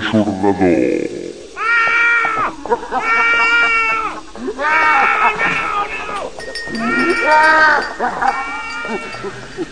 churnador. Ah!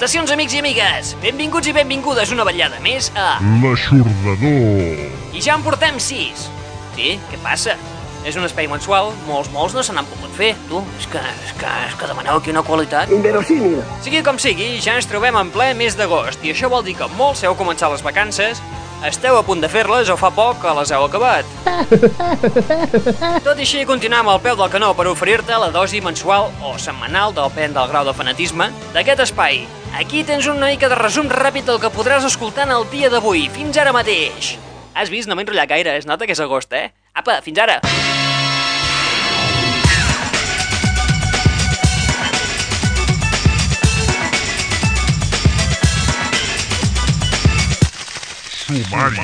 Salutacions, amics i amigues! Benvinguts i benvingudes una vetllada més a... L'aixordador. I ja en portem sis! Sí, què passa? És un espai mensual, molts, molts no se n'han pogut fer. Tu, és que, és que, és que demaneu aquí una qualitat. Inverosímil. Sigui com sigui, ja ens trobem en ple mes d'agost i això vol dir que molts heu començat les vacances, esteu a punt de fer-les o fa poc que les heu acabat. Tot i així, continuem al peu del canó per oferir-te la dosi mensual o setmanal, depèn del grau de fanatisme, d'aquest espai. Aquí tens una mica de resum ràpid del que podràs escoltar en el dia d'avui, fins ara mateix. Has vist? No m'he enrotllat gaire, es nota que és agost, eh? Apa, fins ara! Sumari.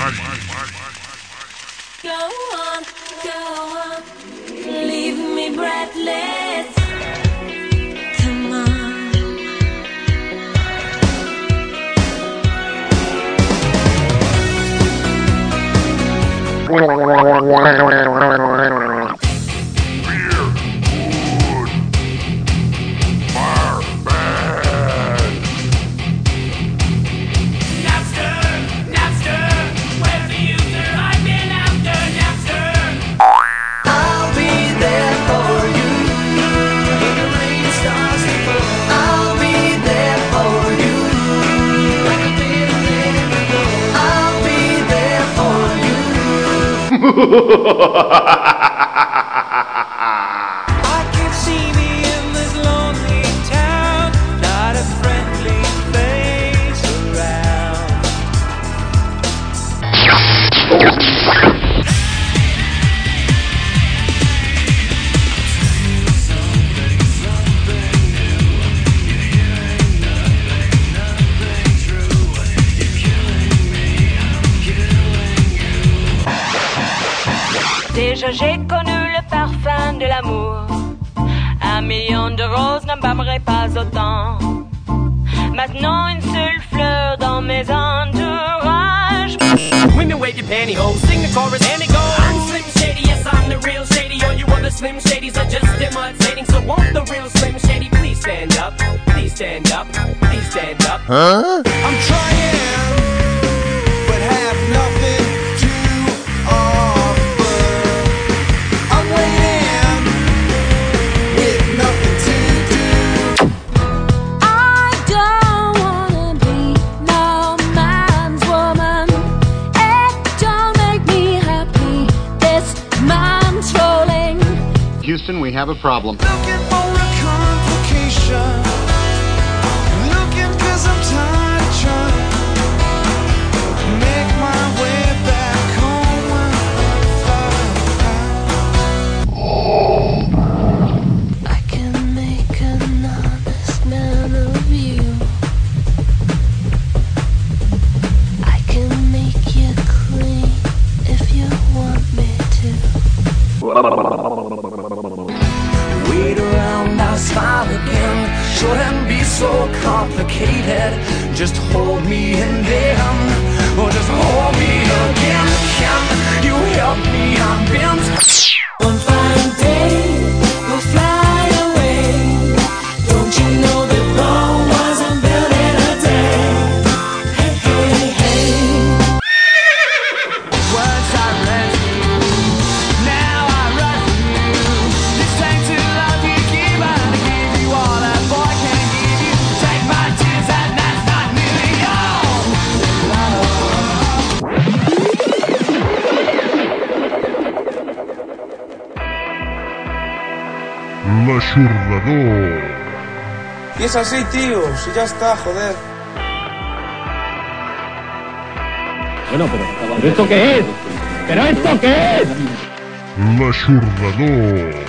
Go on, go on, leave me breathless. Bueno, bueno, bueno, bueno, bueno, bueno, bueno, bueno, bueno, bueno, bueno. ¡Hijo! Un million de roses n'embâmerait pas autant. Maintenant une seule fleur dans mes entourages. Women wave your pantyhose, sing the chorus and it goes. I'm Slim Shady, yes I'm the real Shady. All you other Slim Shadys are just imitating. So won't the real Slim Shady please stand up? Please stand up. Please stand up. Huh? I'm trying, Houston, we have a problem. Es así, tío. Si ya está, joder. Bueno, pero, ¿pero esto qué es? ¿Pero esto qué es? L'aixordador.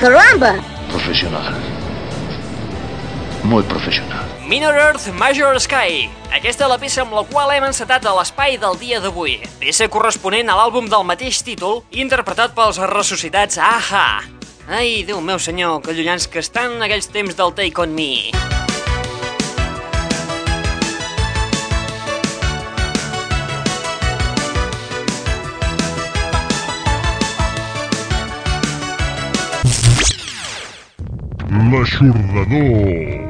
Caramba! Profesional. Muy profesional. Minor Earth Major Sky. Aquesta és la peça amb la qual hem encetat a l'espai del dia d'avui. Peça corresponent a l'àlbum del mateix títol, interpretat pels ressuscitats AHA. Ai, Déu meu senyor, que llunyans que estan aquells temps del Take On Me. L'aixordador.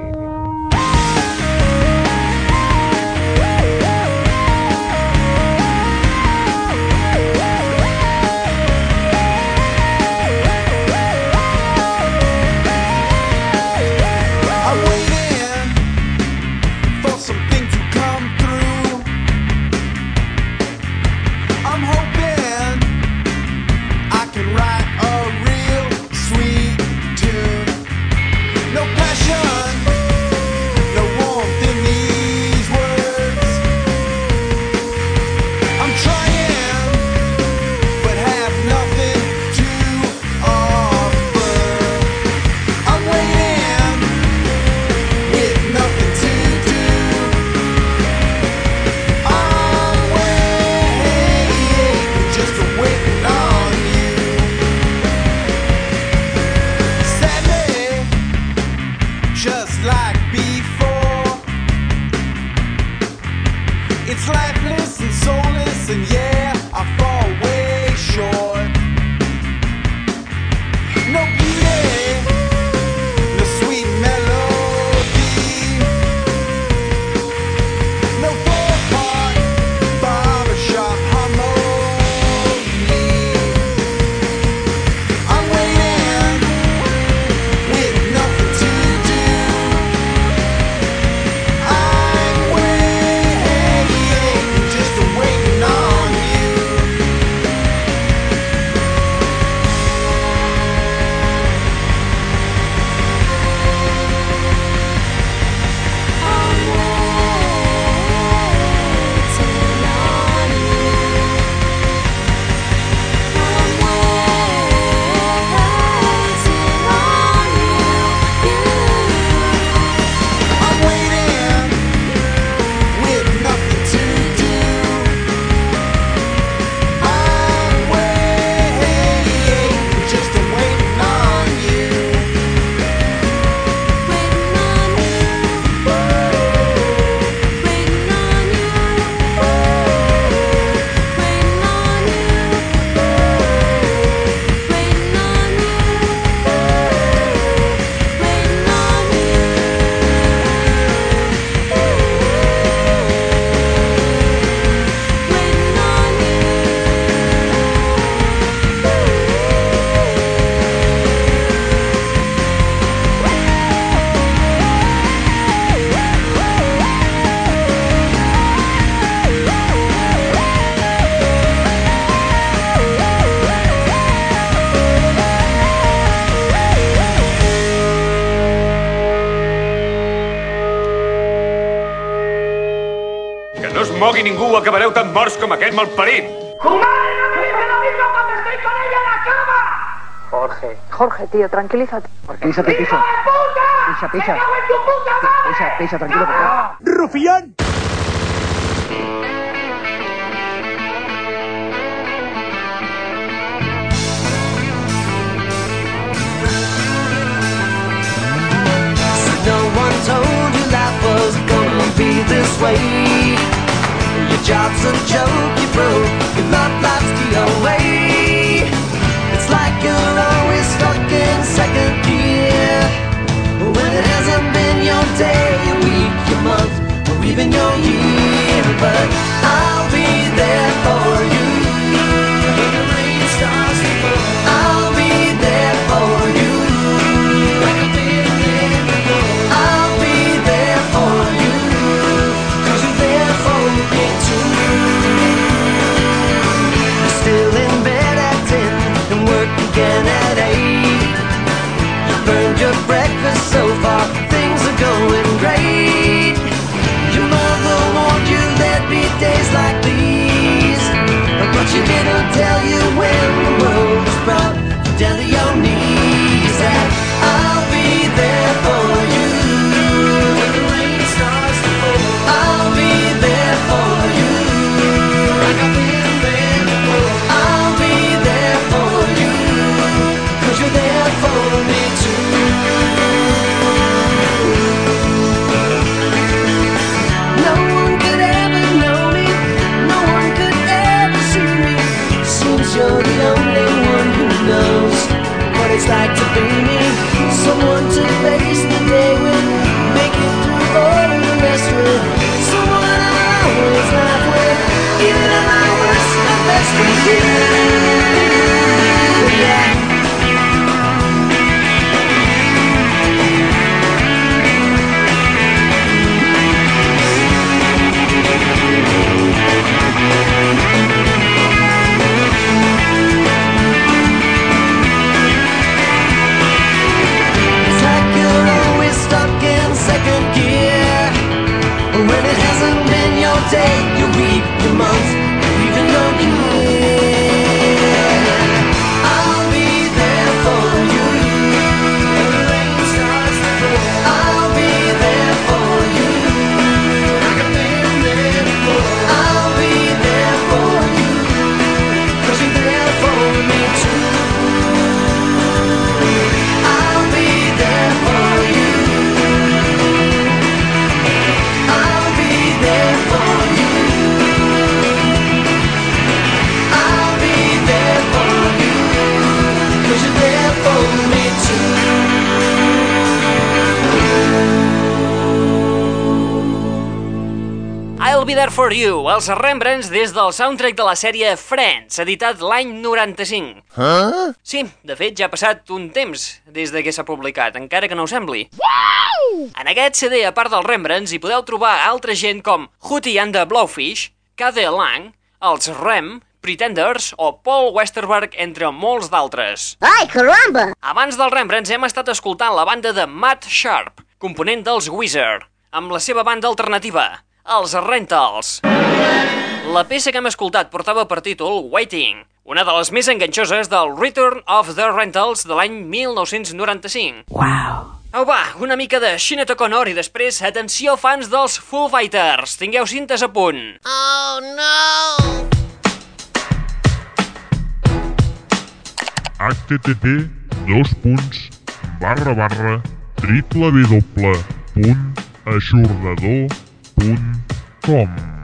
Morts com aquest malparit. Jorge, Jorge, tío, tranquilízate. Tranquilízate, Pisa. Pisa, pisa. Pisa, pisa, tranquilo, por favor. ¡Rufián! No one told you life was gonna be this way. Your job's a joke, you broke. Your love life's the away. It's like you're always stuck in second gear. When it hasn't been your day, your week, your month, or even your year. But I'll be there for you. There For You, els Rembrandts des del soundtrack de la sèrie Friends, editat l'any 95. Huh? Sí, de fet ja ha passat un temps des de que s'ha publicat, encara que no ho sembli. En aquest CD, a part dels Rembrandts, hi podeu trobar altra gent com Hootie and the Blowfish, K.D. Lang, els Rem, Pretenders o Paul Westerberg, entre molts d'altres. Ai, caramba! Abans dels Rembrandts hem estat escoltant la banda de Matt Sharp, component dels Wizard, amb la seva banda alternativa, els Rentals. La peça que hem escoltat portava per títol Waiting, una de les més enganxoses del Return of the Rentals de l'any 1995. Wow. Au va, una mica de Sinead O'Connor i després, atenció fans dels Foo Fighters, tingueu cintes a punt. Oh, no! http dos punts barra barra triple Bonn.com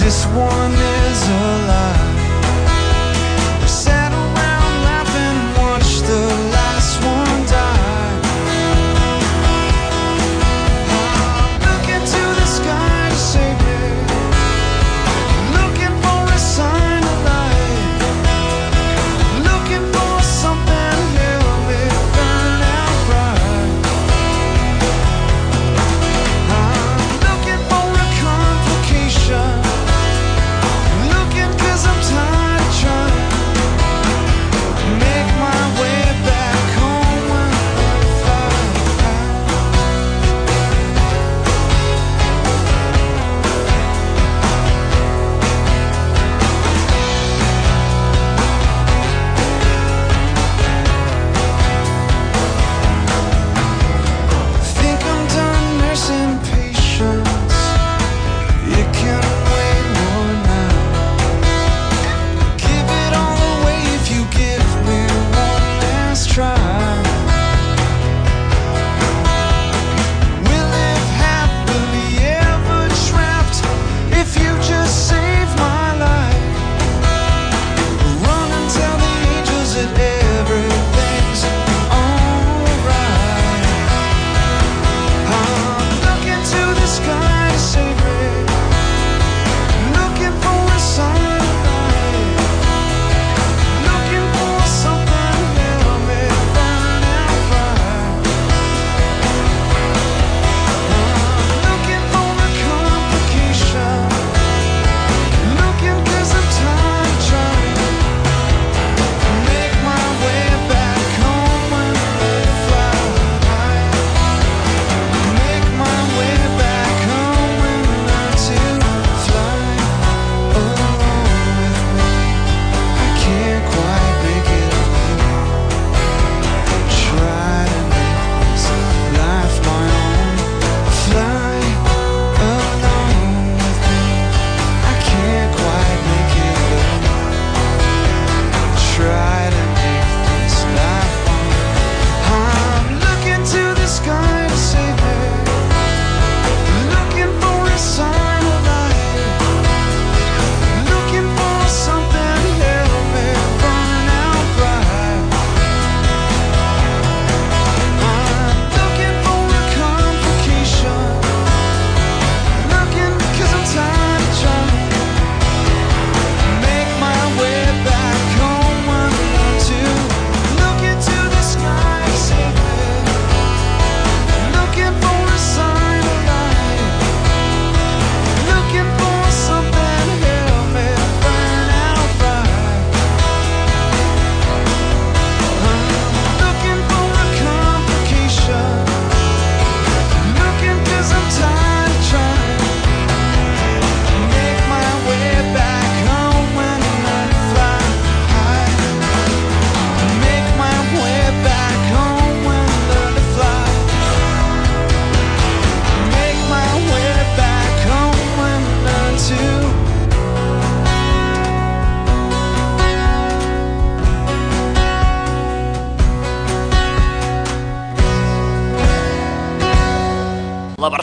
this one is a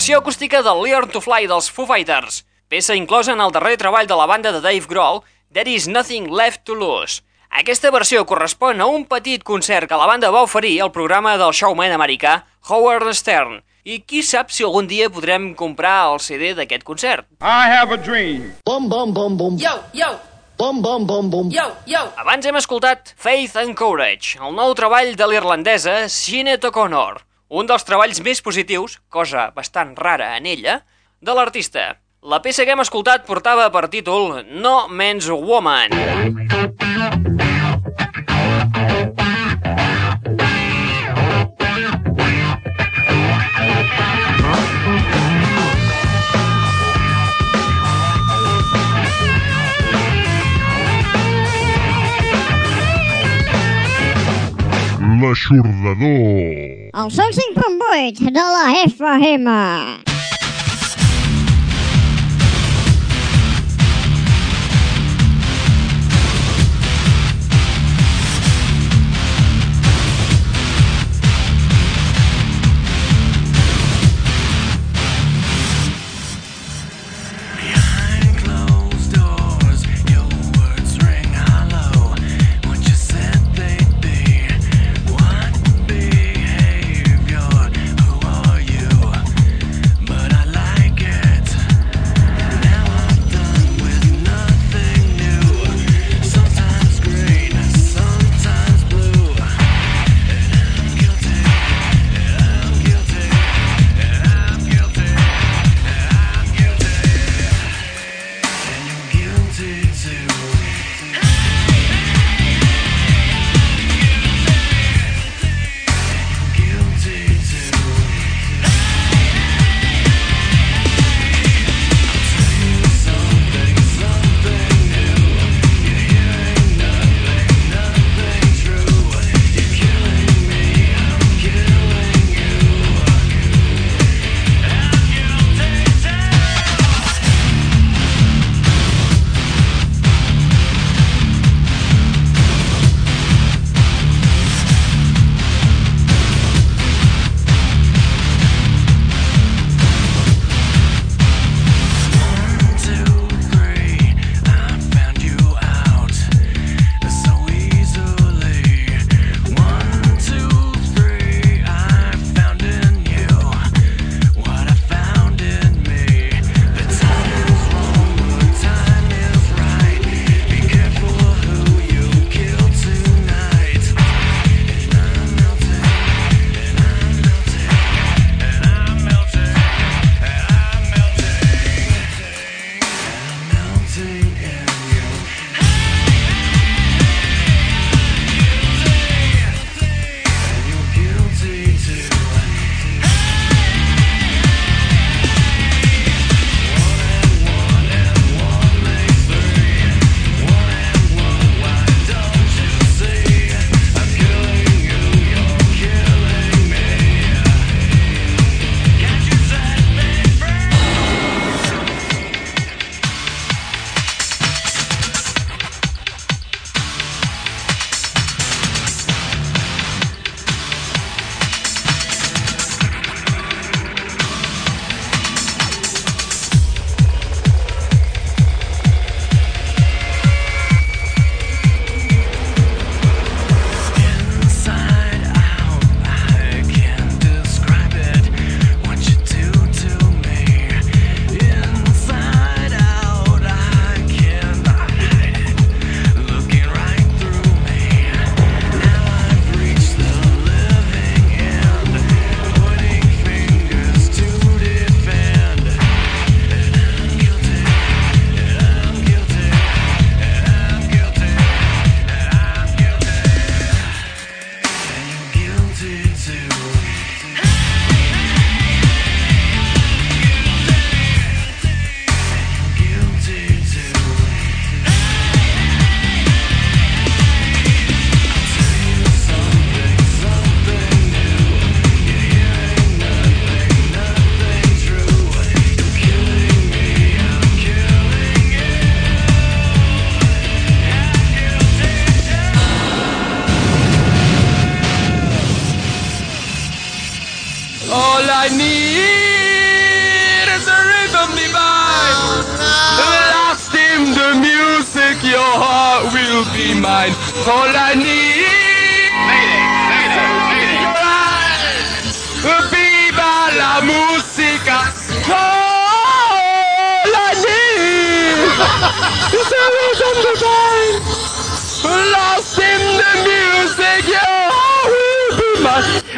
versió acústica del Learn to Fly dels Foo Fighters, peça inclosa en el darrer treball de la banda de Dave Grohl, There is Nothing Left to Lose. Aquesta versió correspon a un petit concert que la banda va oferir al programa del showman americà Howard Stern, i qui sap si algun dia podrem comprar el CD d'aquest concert. I have a dream. Bum, bum, bum, bum. Yo, yo. Bum, bum, bum, bum. Yo, yo. Abans hem escoltat Faith and Courage, el nou treball de l'irlandesa Sinead O'Connor. Un dels treballs més positius, cosa bastant rara en ella, de l'artista. La peça que hem escoltat portava per títol No Man's Woman. l'aixordador. El 105.8 de la FM.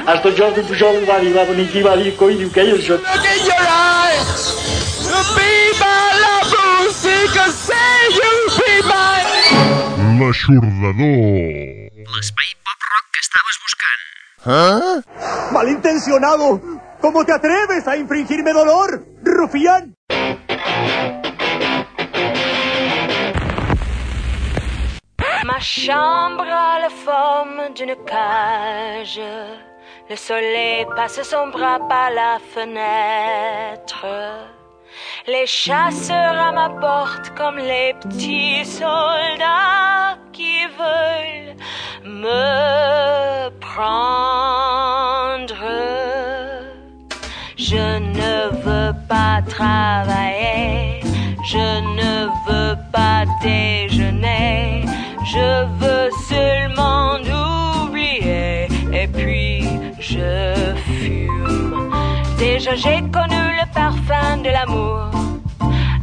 Аз то Джордан пожалуй вали, лаба не ги вали, кой ни укея, защото... Look in your eyes, be my love, música, say you be my... L'aixordador. L'espai pop-rock que estaves buscant. ¿Eh? Malintencionado, ¿cómo te atreves a infringirme dolor, rufián? Ma chambre a la forme d'une cage. Le soleil passe son bras par la fenêtre. Les chasseurs à ma porte comme les petits soldats qui veulent me prendre. Je ne veux pas travailler, je ne veux pas déjeuner, je veux seulement oublier et puis je fume. Déjà j'ai connu le parfum de l'amour,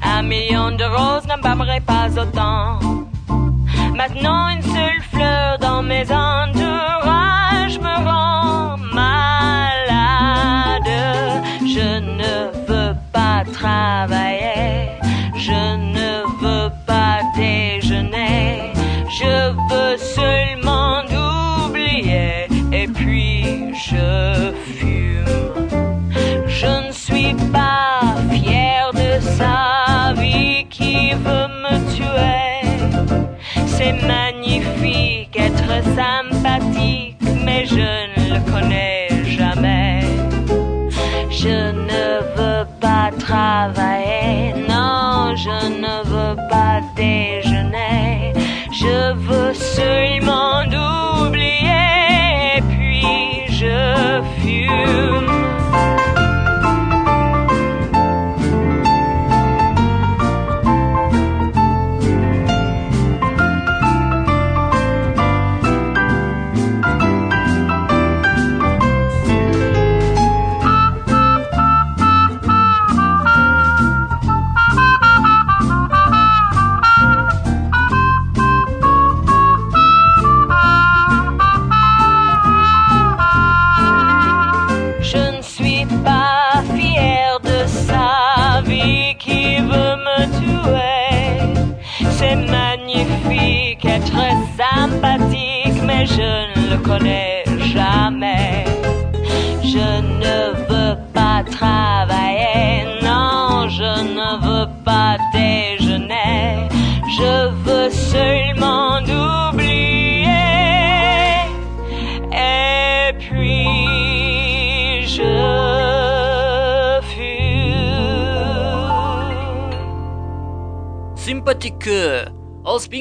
un million de roses n'embâmerait pas autant. Maintenant une seule fleur dans mes entourages me rend malade. Je ne veux pas travailler, je ne veux pas déjeuner, je veux seulement oublier et puis je fume. Je ne suis pas fière de sa vie qui veut me tuer. C'est magnifique être sympathique, mais je ne le connais jamais. Je ne veux pas travailler, non, je ne veux pas déjeuner. Je veux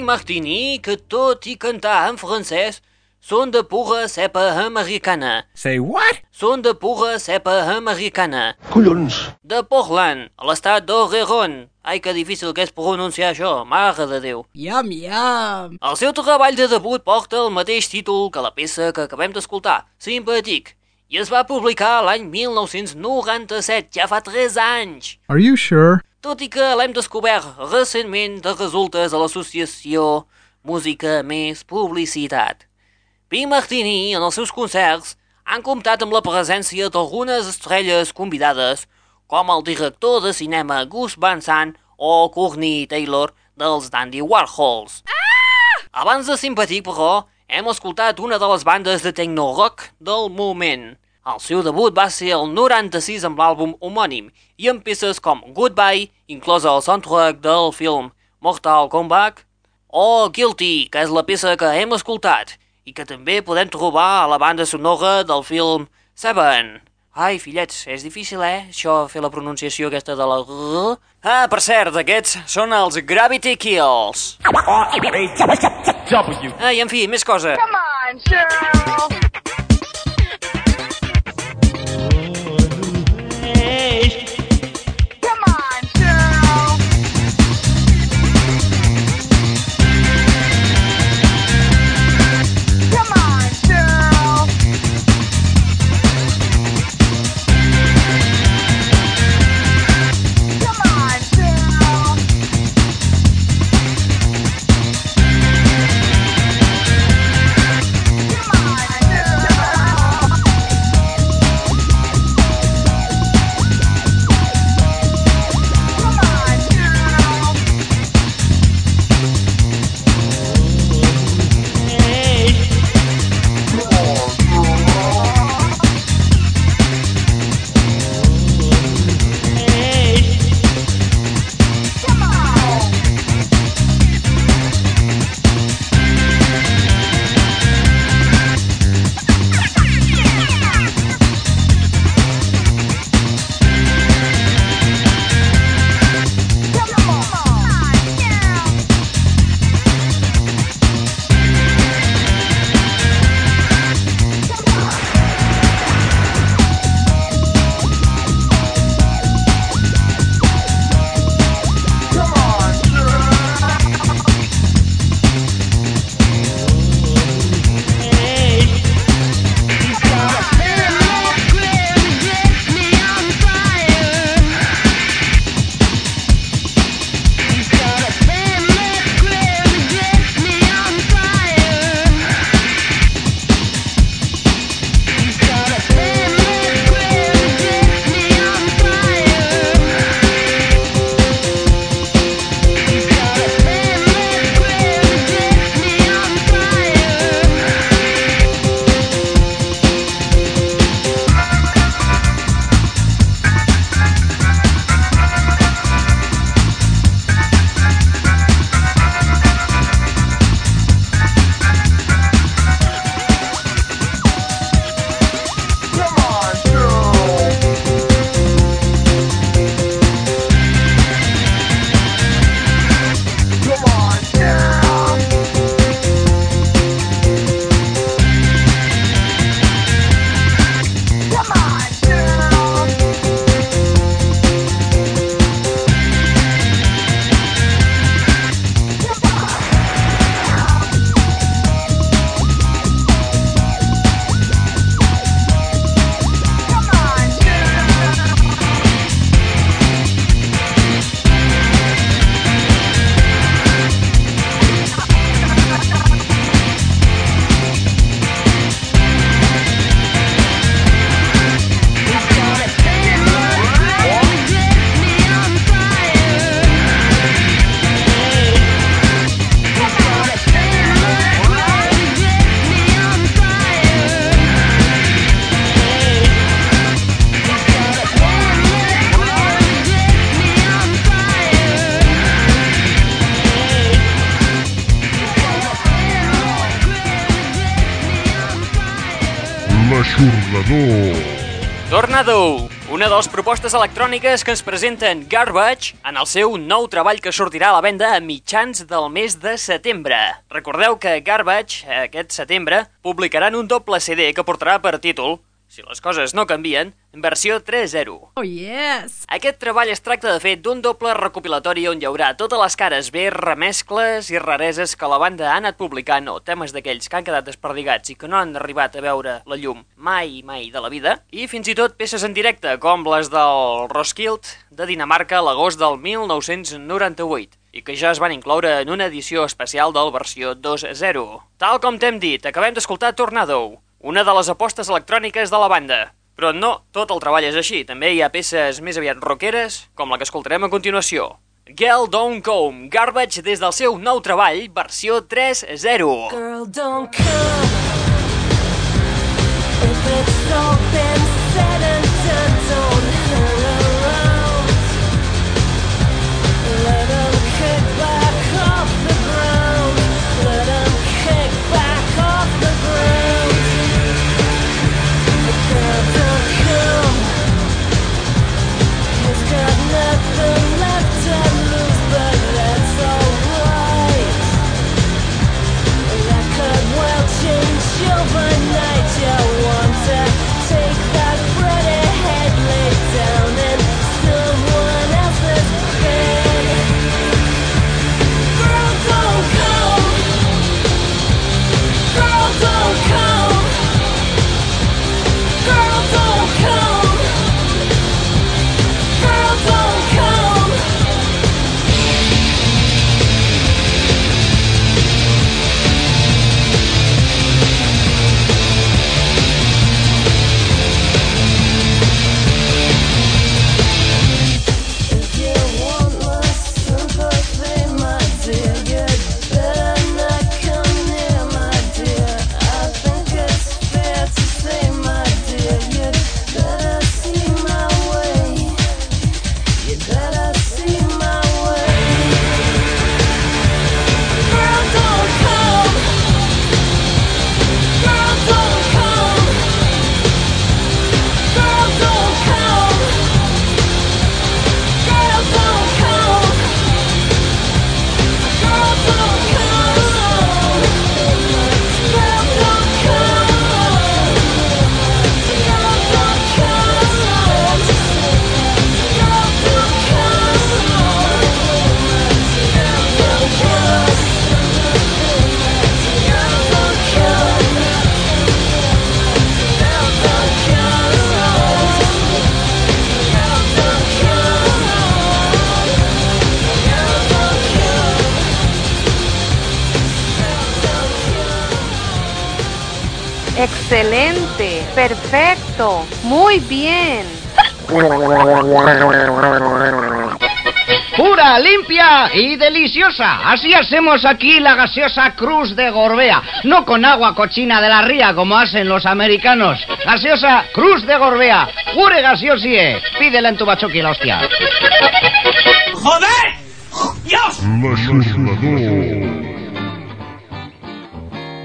els Pink Martini, que tot i cantar en francès, són de pura cepa americana. Say what? Són de pura cepa americana. Collons. De Portland, a l'estat d'Oregon. Ai, que difícil que és pronunciar això, mare de Déu. Yum, yum. El seu treball de debut porta el mateix títol que la peça que acabem d'escoltar, Simpàtic, i es va publicar l'any 1997, ja fa 3 anys. Are you sure? Tot i que l'hem descobert recentment de resultes a l'associació Música Més Publicitat. Pink Martini, en els seus concerts, han comptat amb la presència d'algunes estrelles convidades, com el director de cinema Gus Van Sant o Courtney Taylor dels Dandy Warhols. Ah! Abans de Simpatic, però, hem escoltat una de les bandes de techno-rock del moment. El seu debut va ser el 96 amb l'àlbum homònim i amb peces com Goodbye, inclosa el soundtrack del film Mortal Kombat, o Guilty, que és la peça que hem escoltat i que també podem trobar a la banda sonora del film Seven. Ai, fillets, és difícil, eh, això, fer la pronunciació aquesta de la... R. Ah, per cert, aquests són els Gravity Kills. Ah, i en fi, més cosa. Come on, Cheryl. Propostes electròniques que ens presenten Garbage en el seu nou treball que sortirà a la venda a mitjans del mes de setembre. Recordeu que Garbage, aquest setembre, publicaran un doble CD que portarà per títol si les coses no canvien, en versió 3.0. Oh, yes! Aquest treball es tracta de fet d'un doble recopilatori on hi haurà totes les cares bé, remescles i rareses que la banda ha anat publicant o temes d'aquells que han quedat desperdigats i que no han arribat a veure la llum mai, mai de la vida, i fins i tot peces en directe, com les del Roskilde de Dinamarca l'agost del 1998 i que ja es van incloure en una edició especial del versió 2.0. Tal com t'hem dit, acabem d'escoltar Tornado, una de les apostes electròniques de la banda. Però no tot el treball és així, també hi ha peces més aviat rockeres, com la que escoltarem a continuació. Girl Don't Come, Garbage des del seu nou treball, versió 3.0. Girl, don't come If it's all been Pura, limpia y deliciosa. Así hacemos aquí la gaseosa Cruz de Gorbea. No con agua cochina de la ría como hacen los americanos. Gaseosa Cruz de Gorbea. Pure gaseosie. Pídela en tu bachoqui la hostia. ¡Joder! ¡Dios!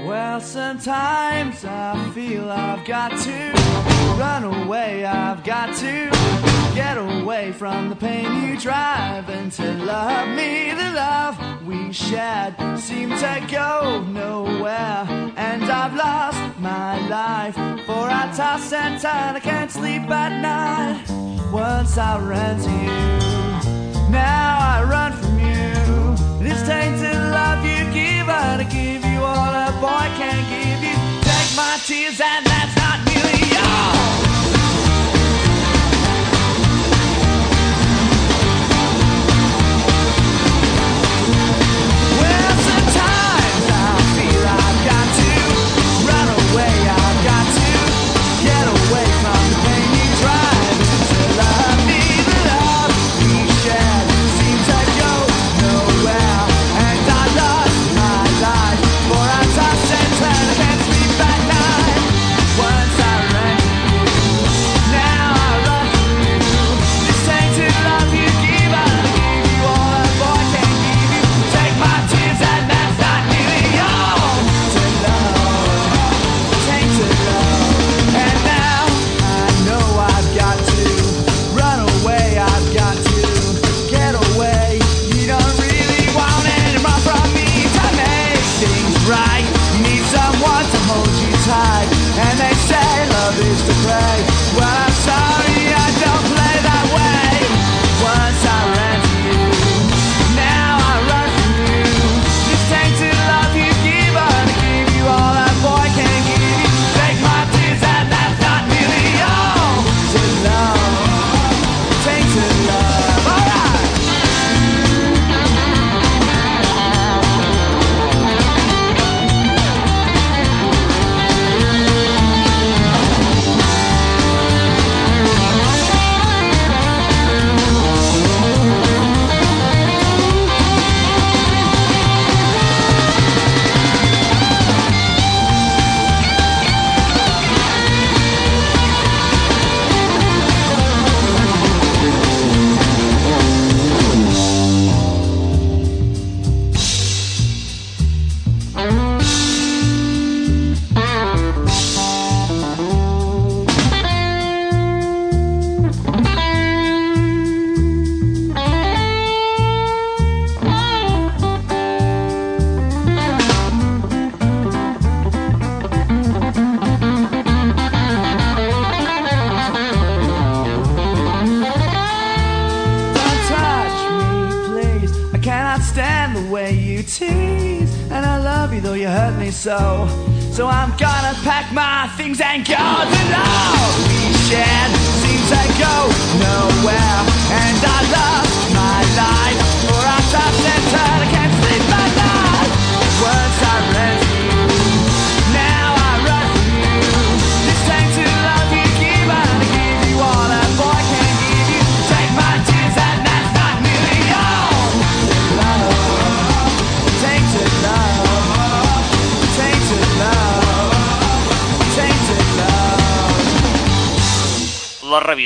Well, sometimes I feel I've got to run away, I've got to get away from the pain you drive and to love me. The love we shared seemed to go nowhere, and I've lost my life. For I toss and turn, I can't sleep at night. Once I ran to you, now I run from you. This tainted love you give, I give you all a boy can't give you. Take my tears, and that's not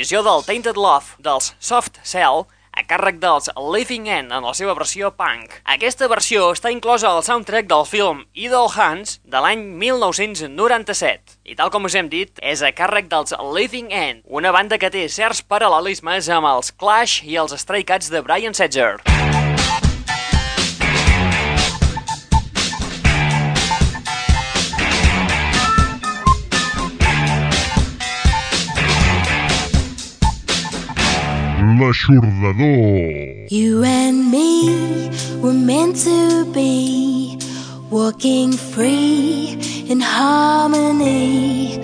revisió del Tainted Love dels Soft Cell a càrrec dels Living End en la seva versió punk. Aquesta versió està inclosa al soundtrack del film Idle Hands de l'any 1997. I tal com us hem dit, és a càrrec dels Living End, una banda que té certs paral·lelismes amb els Clash i els Stray Cats de Brian Setzer. L'aixordador. You and me were meant to be walking free in harmony.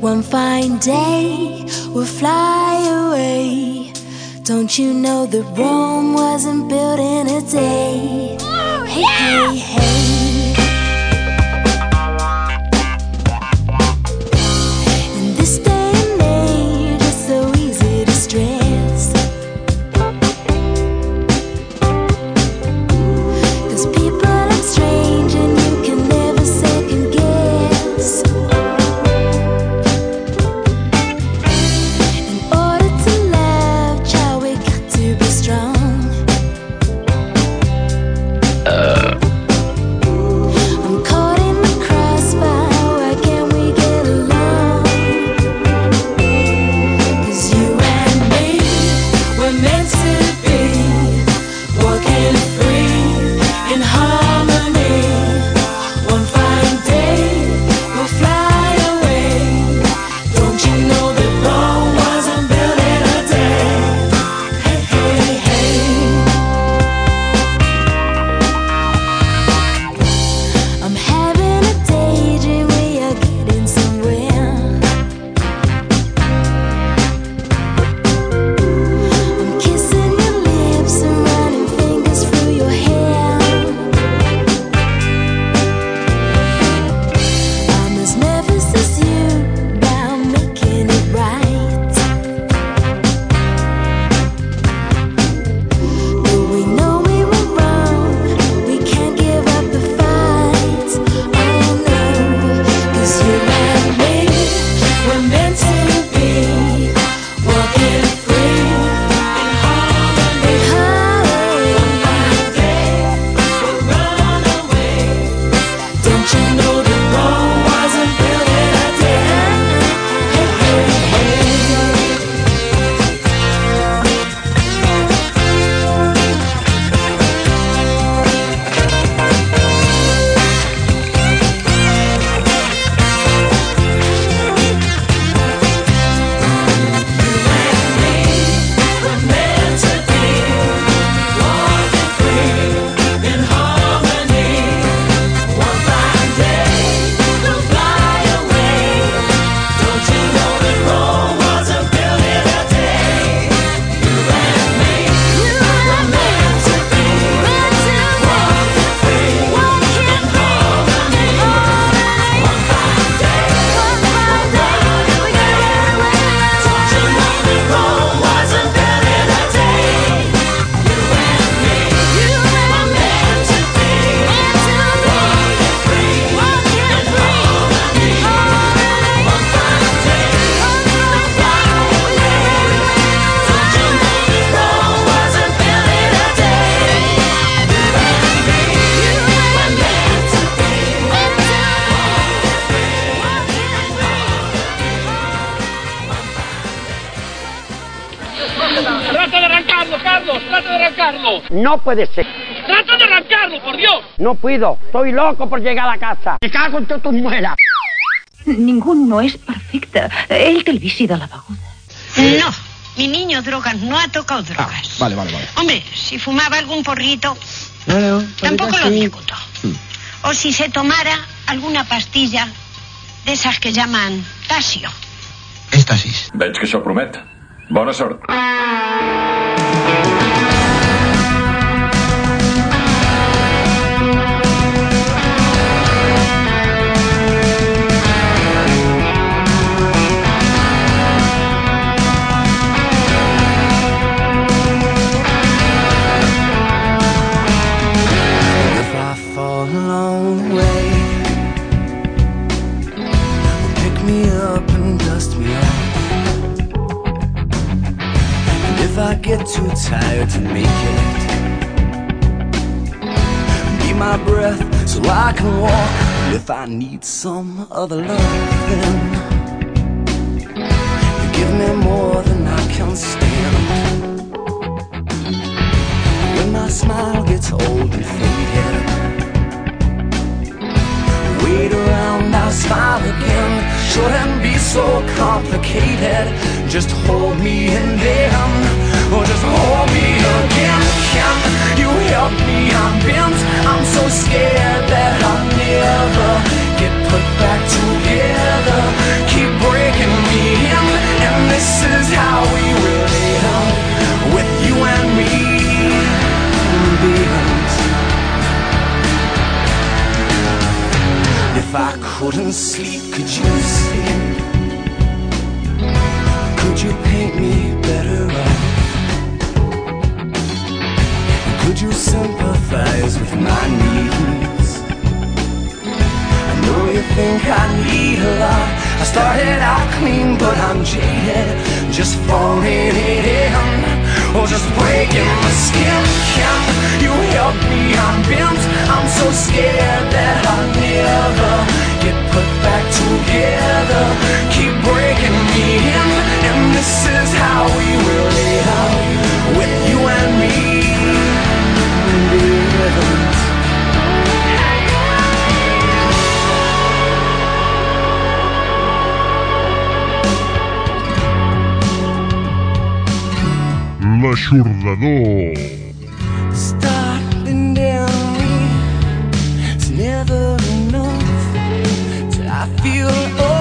One fine day we'll fly away. Don't you know that Rome wasn't built in a day? Oh, hey, hey, hey. No puede ser. Trata de arrancarlo, por Dios. No puedo. Estoy loco por llegar a la casa. Me cago en todas tus muelas. Ninguno. Ell té el vici de la beguda. No, mi niño drogas no ha tocado drogas. Vale, vale, vale. Hombre, si fumaba algún porrito, tampoco lo discuto. O si se tomara alguna pastilla de esas que llaman tasio. Èxtasis. Veig que això promet. Bona sort. Long way, pick me up and dust me off. And if I get too tired to make it, be my breath so I can walk. And if I need some other love, then you give me more than I can stand. When my smile gets old and faded Around, I'll smile again. Shouldn't be so complicated. Just hold me and then Or oh, just hold me again. Can you help me? I'm bent. I'm so scared that I'll never Get put back together. Keep breaking me in And this is how couldn't sleep, could you sleep? Could you paint me better up? Could you sympathize with my needs? I know you think I need a lot. I started out clean, but I'm jaded. Just falling in. Or just breaking my skin. Can you help me? I'm bent. I'm so scared that I'll never get put back together. Keep breaking me in, and this is how we will live with you L'aixordador. Starting down me It's never enough I feel all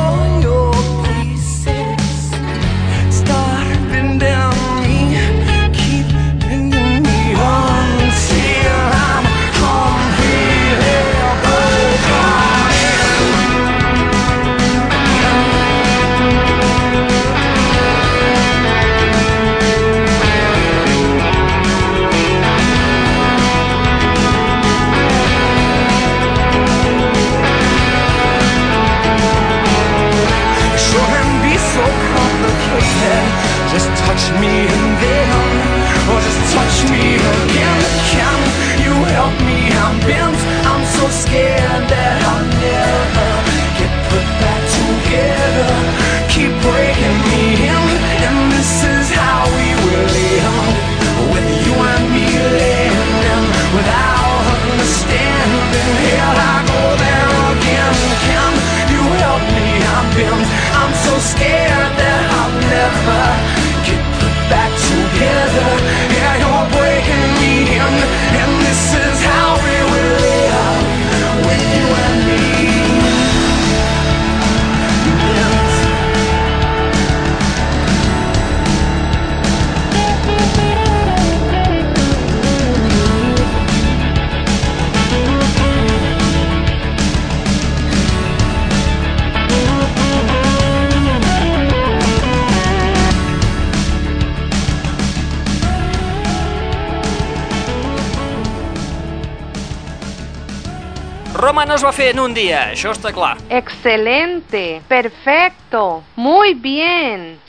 es va fer en un dia, això està clar. Excelente, perfecto, muy bien.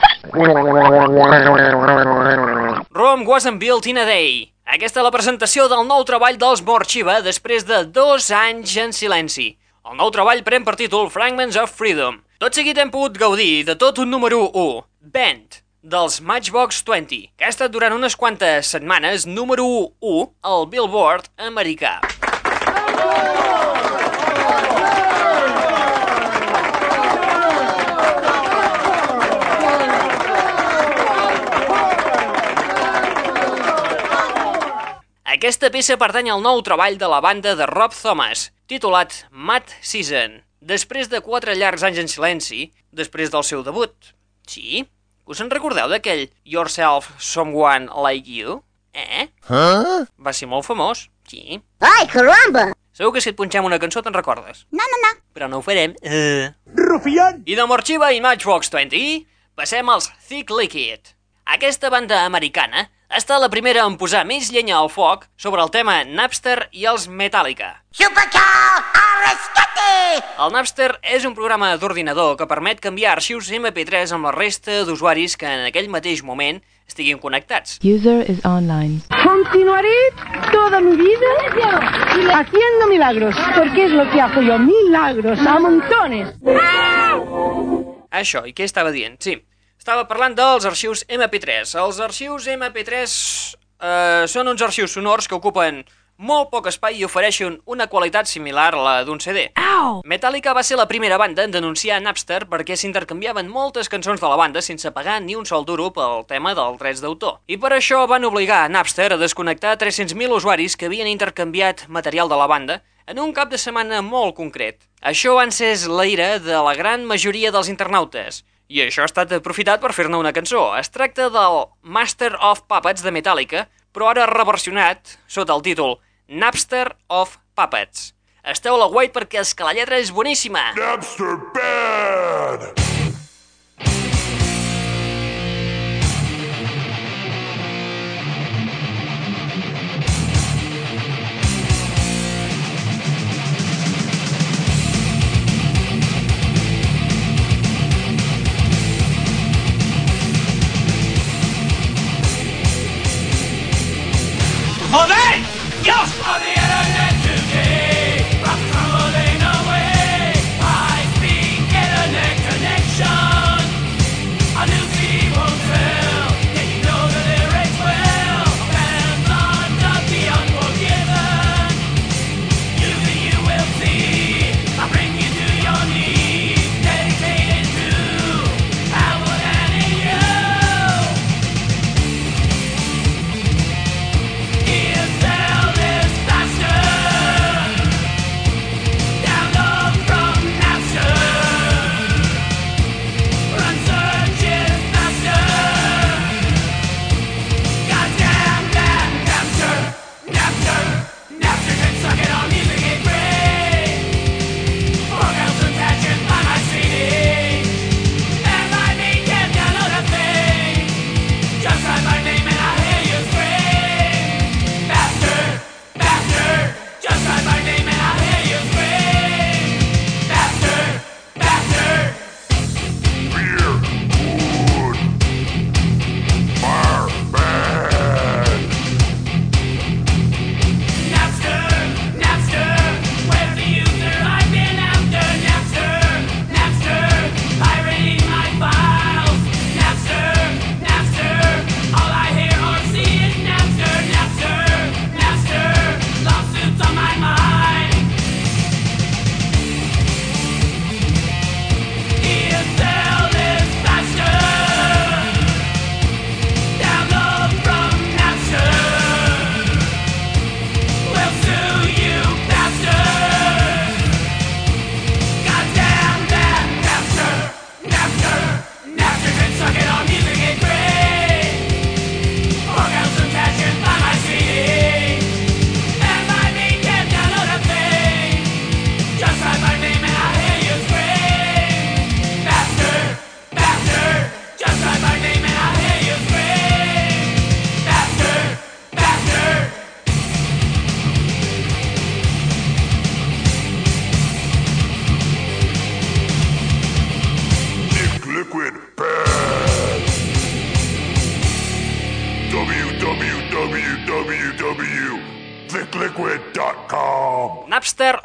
Rome wasn't built in a day. Aquesta és la presentació del nou treball dels Morxiva després de dos anys en silenci. El nou treball pren per títol Fragments of Freedom. Tot seguit hem pogut gaudir de tot un número 1, Bent, dels Matchbox 20, que ha estat durant unes quantes setmanes número 1 al Billboard americà. Aquesta peça pertany al nou treball de la banda de Rob Thomas, titulat Mad Season, després de quatre llargs anys en silenci, després del seu debut. Sí? Us en recordeu d'aquell Yourself Someone Like You? Eh? Huh? Va ser molt famós. Sí. Ai, caramba! Segur que si et punxem una cançó te'n recordes. No, no, no. Però no ho farem. Uh. Rufián! I de Morxiva i Matchbox 20 passem als Thick Liquid. Aquesta banda americana ha estat la primera en posar més llenya al foc sobre el tema Napster i els Metallica. Supercar, arrestate! El Napster és un programa d'ordinador que permet canviar arxius MP3 amb la resta d'usuaris que en aquell mateix moment estiguin connectats. User is online. Continuaré toda mi vida haciendo milagros, porque es lo que hago yo, milagros a montones. Això, i què estava dient? Sí, estava parlant dels arxius MP3. Els arxius MP3 eh, són uns arxius sonors que ocupen molt poc espai i ofereixen una qualitat similar a la d'un CD. Au! Metallica va ser la primera banda en denunciar Napster perquè s'intercanviaven moltes cançons de la banda sense pagar ni un sol duro pel tema dels drets d'autor. I per això van obligar a Napster a desconnectar 300.000 usuaris que havien intercanviat material de la banda en un cap de setmana molt concret. Això va encès la ira de la gran majoria dels internautes, i això ha estat aprofitat per fer-ne una cançó. Es tracta del Master of Puppets de Metallica, però ara reversionat sota el títol Napster of Puppets. Esteu a la guait perquè és que la lletra és boníssima. Napster bad! 呀！哎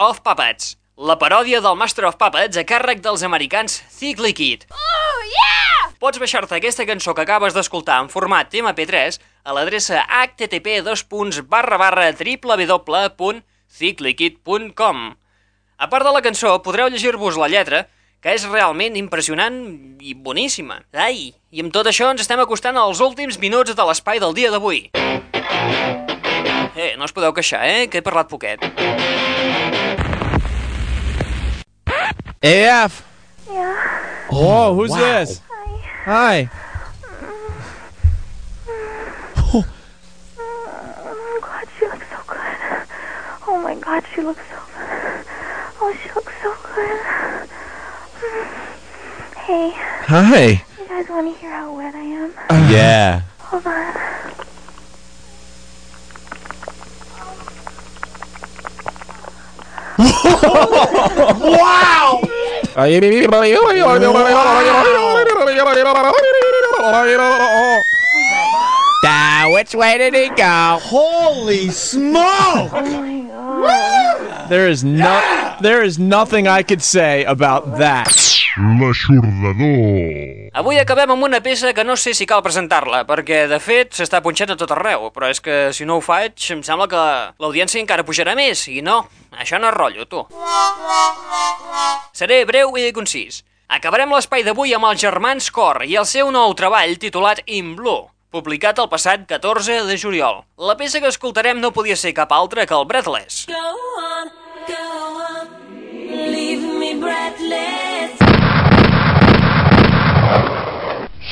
of Puppets, la paròdia del Master of Puppets a càrrec dels americans Thick Liquid. Oh, yeah! Pots baixar-te aquesta cançó que acabes d'escoltar en format MP3 a l'adreça http www.cicliquid.com. A part de la cançó, podreu llegir-vos la lletra, que és realment impressionant i boníssima. Ai, i amb tot això ens estem acostant als últims minuts de l'espai del dia d'avui. Eh, no us podeu queixar, eh, que he parlat poquet. AF. Yeah. Whoa, who's Wow. this? Hi. Hi. Oh God, she looks so good. Oh my God, she looks so good. Oh, she looks so good. Hey, Hi. you guys want to hear how wet I am? yeah. Hold on. wow! Now, which way did he go? Holy smoke! Oh there is no, there is nothing I could say about that. L'aixordador. Avui acabem amb una peça que no sé si cal presentar-la, perquè, de fet, s'està punxant a tot arreu, però és que si no ho faig, em sembla que l'audiència encara pujarà més, i no, això no és rotllo, tu. Seré breu i concís. Acabarem l'espai d'avui amb els germans Cor i el seu nou treball titulat In Blue, publicat el passat 14 de juliol. La peça que escoltarem no podia ser cap altra que el Breathless. Go on, go on, leave me breathless.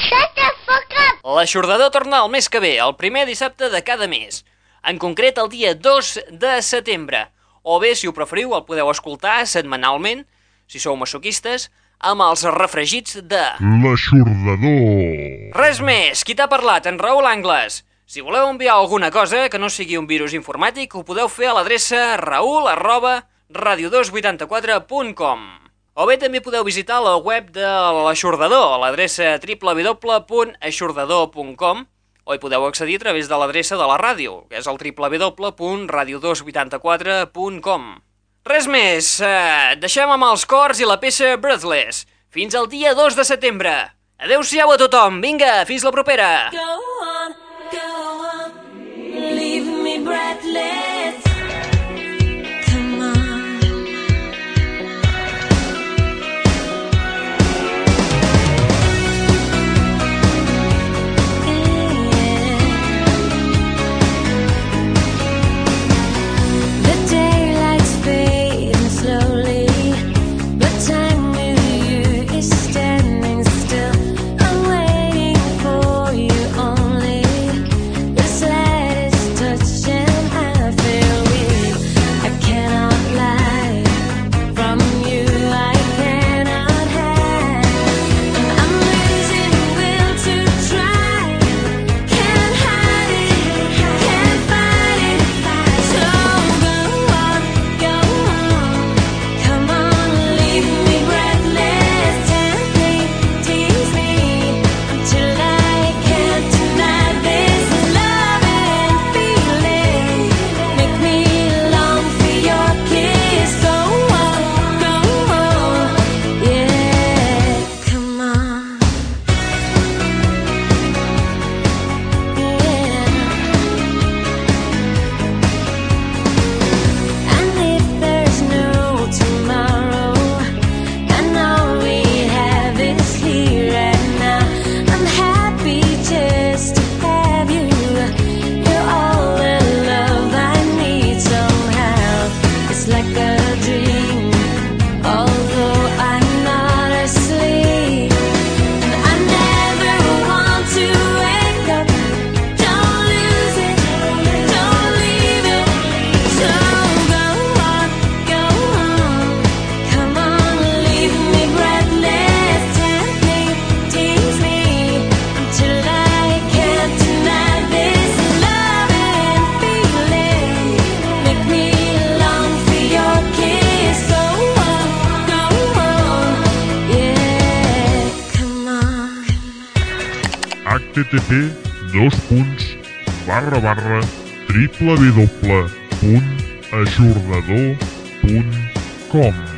Shut the fuck up! L'aixordador torna el mes que ve, el primer dissabte de cada mes. En concret, el dia 2 de setembre. O bé, si ho preferiu, el podeu escoltar setmanalment, si sou masoquistes, amb els refregits de... L'aixordador. Res més, qui t'ha parlat? En Raül Angles. Si voleu enviar alguna cosa que no sigui un virus informàtic, ho podeu fer a l'adreça raül arroba radio284.com o bé també podeu visitar la web de l'Aixordador, a l'adreça www.aixordador.com o hi podeu accedir a través de l'adreça de la ràdio, que és el www.radio284.com Res més, eh, deixem amb els cors i la peça Breathless. Fins al dia 2 de setembre. Adeu-siau a tothom, vinga, fins la propera! Go on, go on, leave me breathless. Http dos punts barra barra www.aixordador.com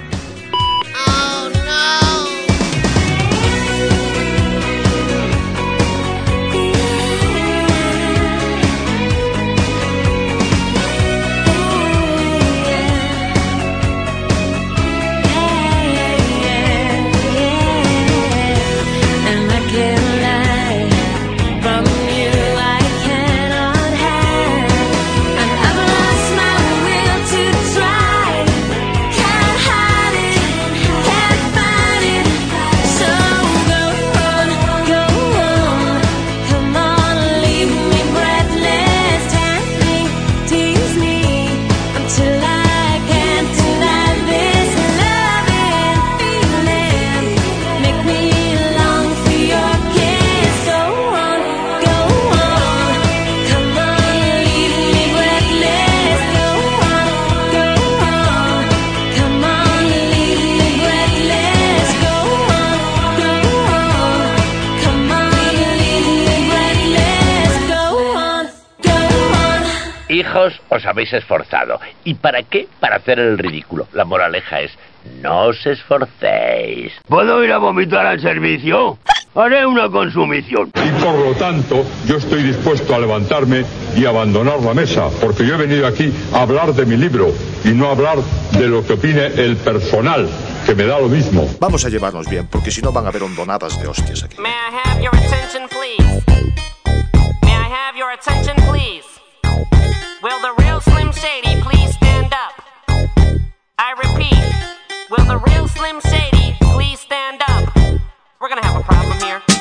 habéis esforzado. ¿Y para qué? Para hacer el ridículo. La moraleja es, no os esforcéis. ¿Puedo ir a vomitar al servicio? Haré una consumición. Y por lo tanto, yo estoy dispuesto a levantarme y abandonar la mesa, porque yo he venido aquí a hablar de mi libro y no a hablar de lo que opine el personal, que me da lo mismo. Vamos a llevarnos bien, porque si no van a haber hondonadas de hostias aquí. May I have your attention, please? May I have your attention, please? Will the real Slim Shady please stand up? I repeat, will the real Slim Shady please stand up? We're gonna have a problem here.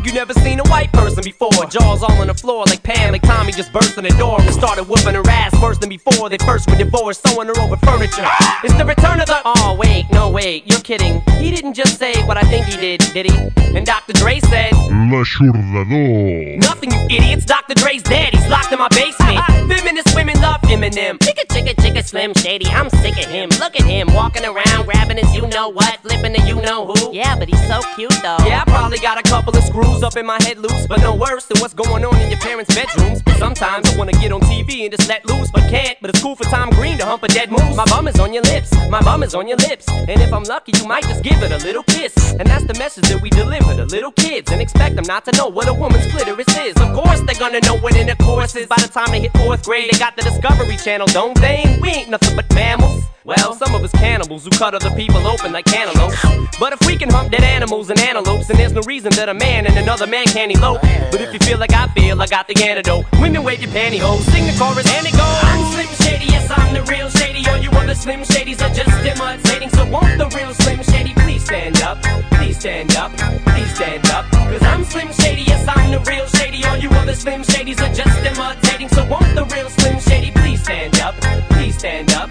Y'all like you never seen a white person before. Jaws all on the floor like Pam, like Tommy just burst in the door and started whooping her ass worse than before. They first were divorced, sewing her over furniture. It's the return of the. Oh, wait, no, wait, you're kidding. He didn't just say what I think he did, did he? And Dr. Dre said, L'aixordador. Nothing, you idiots. Dr. Dre's dead. He's locked in my basement. Feminist women love Eminem. Chicka, chicka, chicka, Slim Shady. I'm sick of him. Look at him walking around, grabbing his you know what, flipping the you know who. Yeah, but he's so cute though. Yeah, I probably got a couple of screws up in my head loose, but no worse than what's going on in your parents' bedrooms. Sometimes I wanna get on TV and just let loose, but can't. But it's cool for Tom Green to hump a dead moose. My bum is on your lips, my bum is on your lips, and if I'm lucky, you might just give it a little kiss. And that's the message that we deliver to little kids, and expect them not to know what a woman's clitoris is. Of course, they're gonna know what intercourse is by the time they hit fourth grade. They got the Discovery Channel, don't they? We ain't nothing but mammals. Well, some of us cannibals who cut other people open like cantaloupes. But if we can hump dead animals and antelopes, then there's no reason that a man and another man can't elope. But if you feel like I feel, I got the antidote. Women wave your pantyhose, sing the chorus, and it goes. I'm Slim Shady, yes, I'm the real Shady. All you other Slim Shadys are just imitating. So won't the real Slim Shady please stand up? Please stand up, please stand up. Cause I'm Slim Shady, yes, I'm the real Shady. All you other Slim Shadys are just imitating. So won't the real Slim Shady please stand up? Please stand up,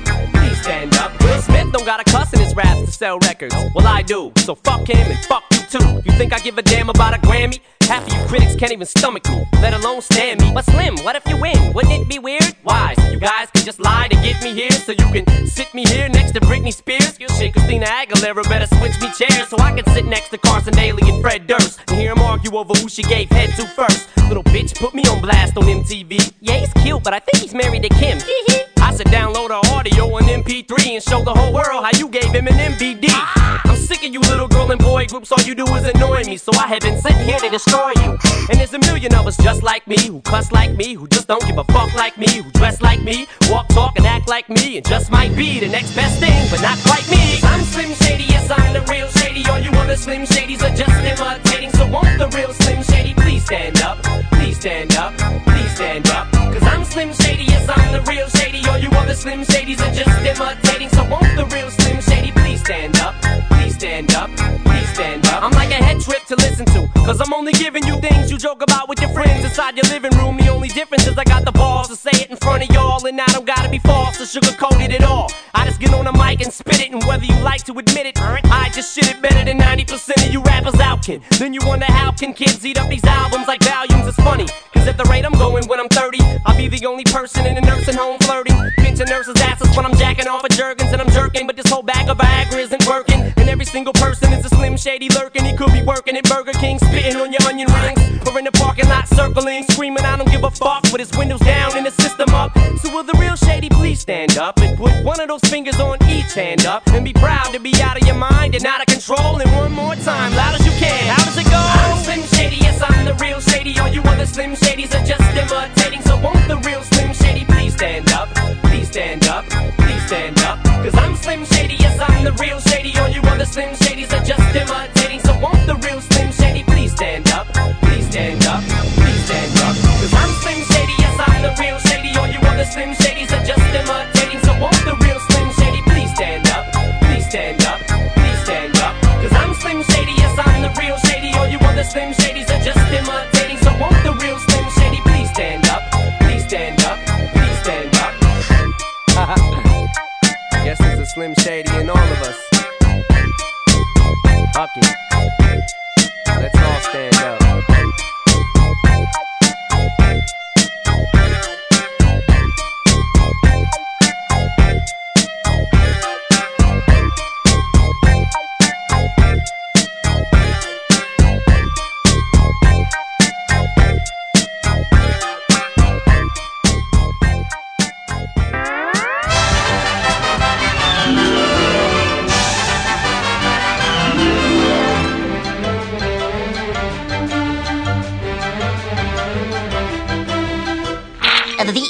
stand up. Will Smith don't got a cuss in his raps to sell records. Well, I do. So fuck him and fuck you too. You think I give a damn about a Grammy? Half of you critics can't even stomach me, let alone stand me. But Slim, what if you win? Wouldn't it be weird? Why? So you guys can just lie to get me here, so you can sit me here next to Britney Spears. You shit, Christina Aguilera better switch me chairs so I can sit next to Carson Daly and Fred Durst and hear them argue over who she gave head to first. Little bitch put me on blast on MTV. Yeah, he's cute, but I think he's married to Kim. I should download her audio on MP3 and show the whole world how you gave him an MVD. I'm sick of you little girl and boy groups, all you do is annoy me, so I have been sitting here to destroy you. And there's a million of us just like me, who cuss like me, who just don't give a fuck like me, who dress like me, walk, talk, and act like me, and just might be the next best thing, but not quite me. I'm Slim Shady, yes, I'm the real Shady. All you other Slim Shadys are just imitating, so won't the real Slim Shady please stand up? Please stand up, please stand up. Cause I'm Slim Shady, yes, I'm the real Shady. All you other Slim Shadys are just imitating, so won't the real Slim Shady please stand up? Please stand up, please stand up. I'm like a head trip to listen to, cause I'm only giving you things you joke about with your friends inside your living room. The only difference is I got the balls to say it in front of y'all, and I don't gotta be false or sugarcoat it at all. I just get on the mic and spit it, and whether you like to admit it, I just shit it better than 90% of you rappers out, kid. Then you wonder how can kids eat up these albums like volumes? It's funny, cause at the rate I'm going when I'm 30, I'll be the only person in a nursing home flirting. Pinching nurses' asses when I'm jacking off of Jergens and I'm jerking, but this whole bag of Viagra isn't working. And every single person is a slim shady lurking. He could be working at Burger King, spitting on your onion rings, or in the parking lot circling, screaming, I don't give a fuck, with his windows down and his system up. So will the real shady please stand up and put one of those fingers on each hand up and be proud to be out of your mind and out of control. And one more time, loud as you the real Slim Shady and all of us. Fuck. Let's all stand up.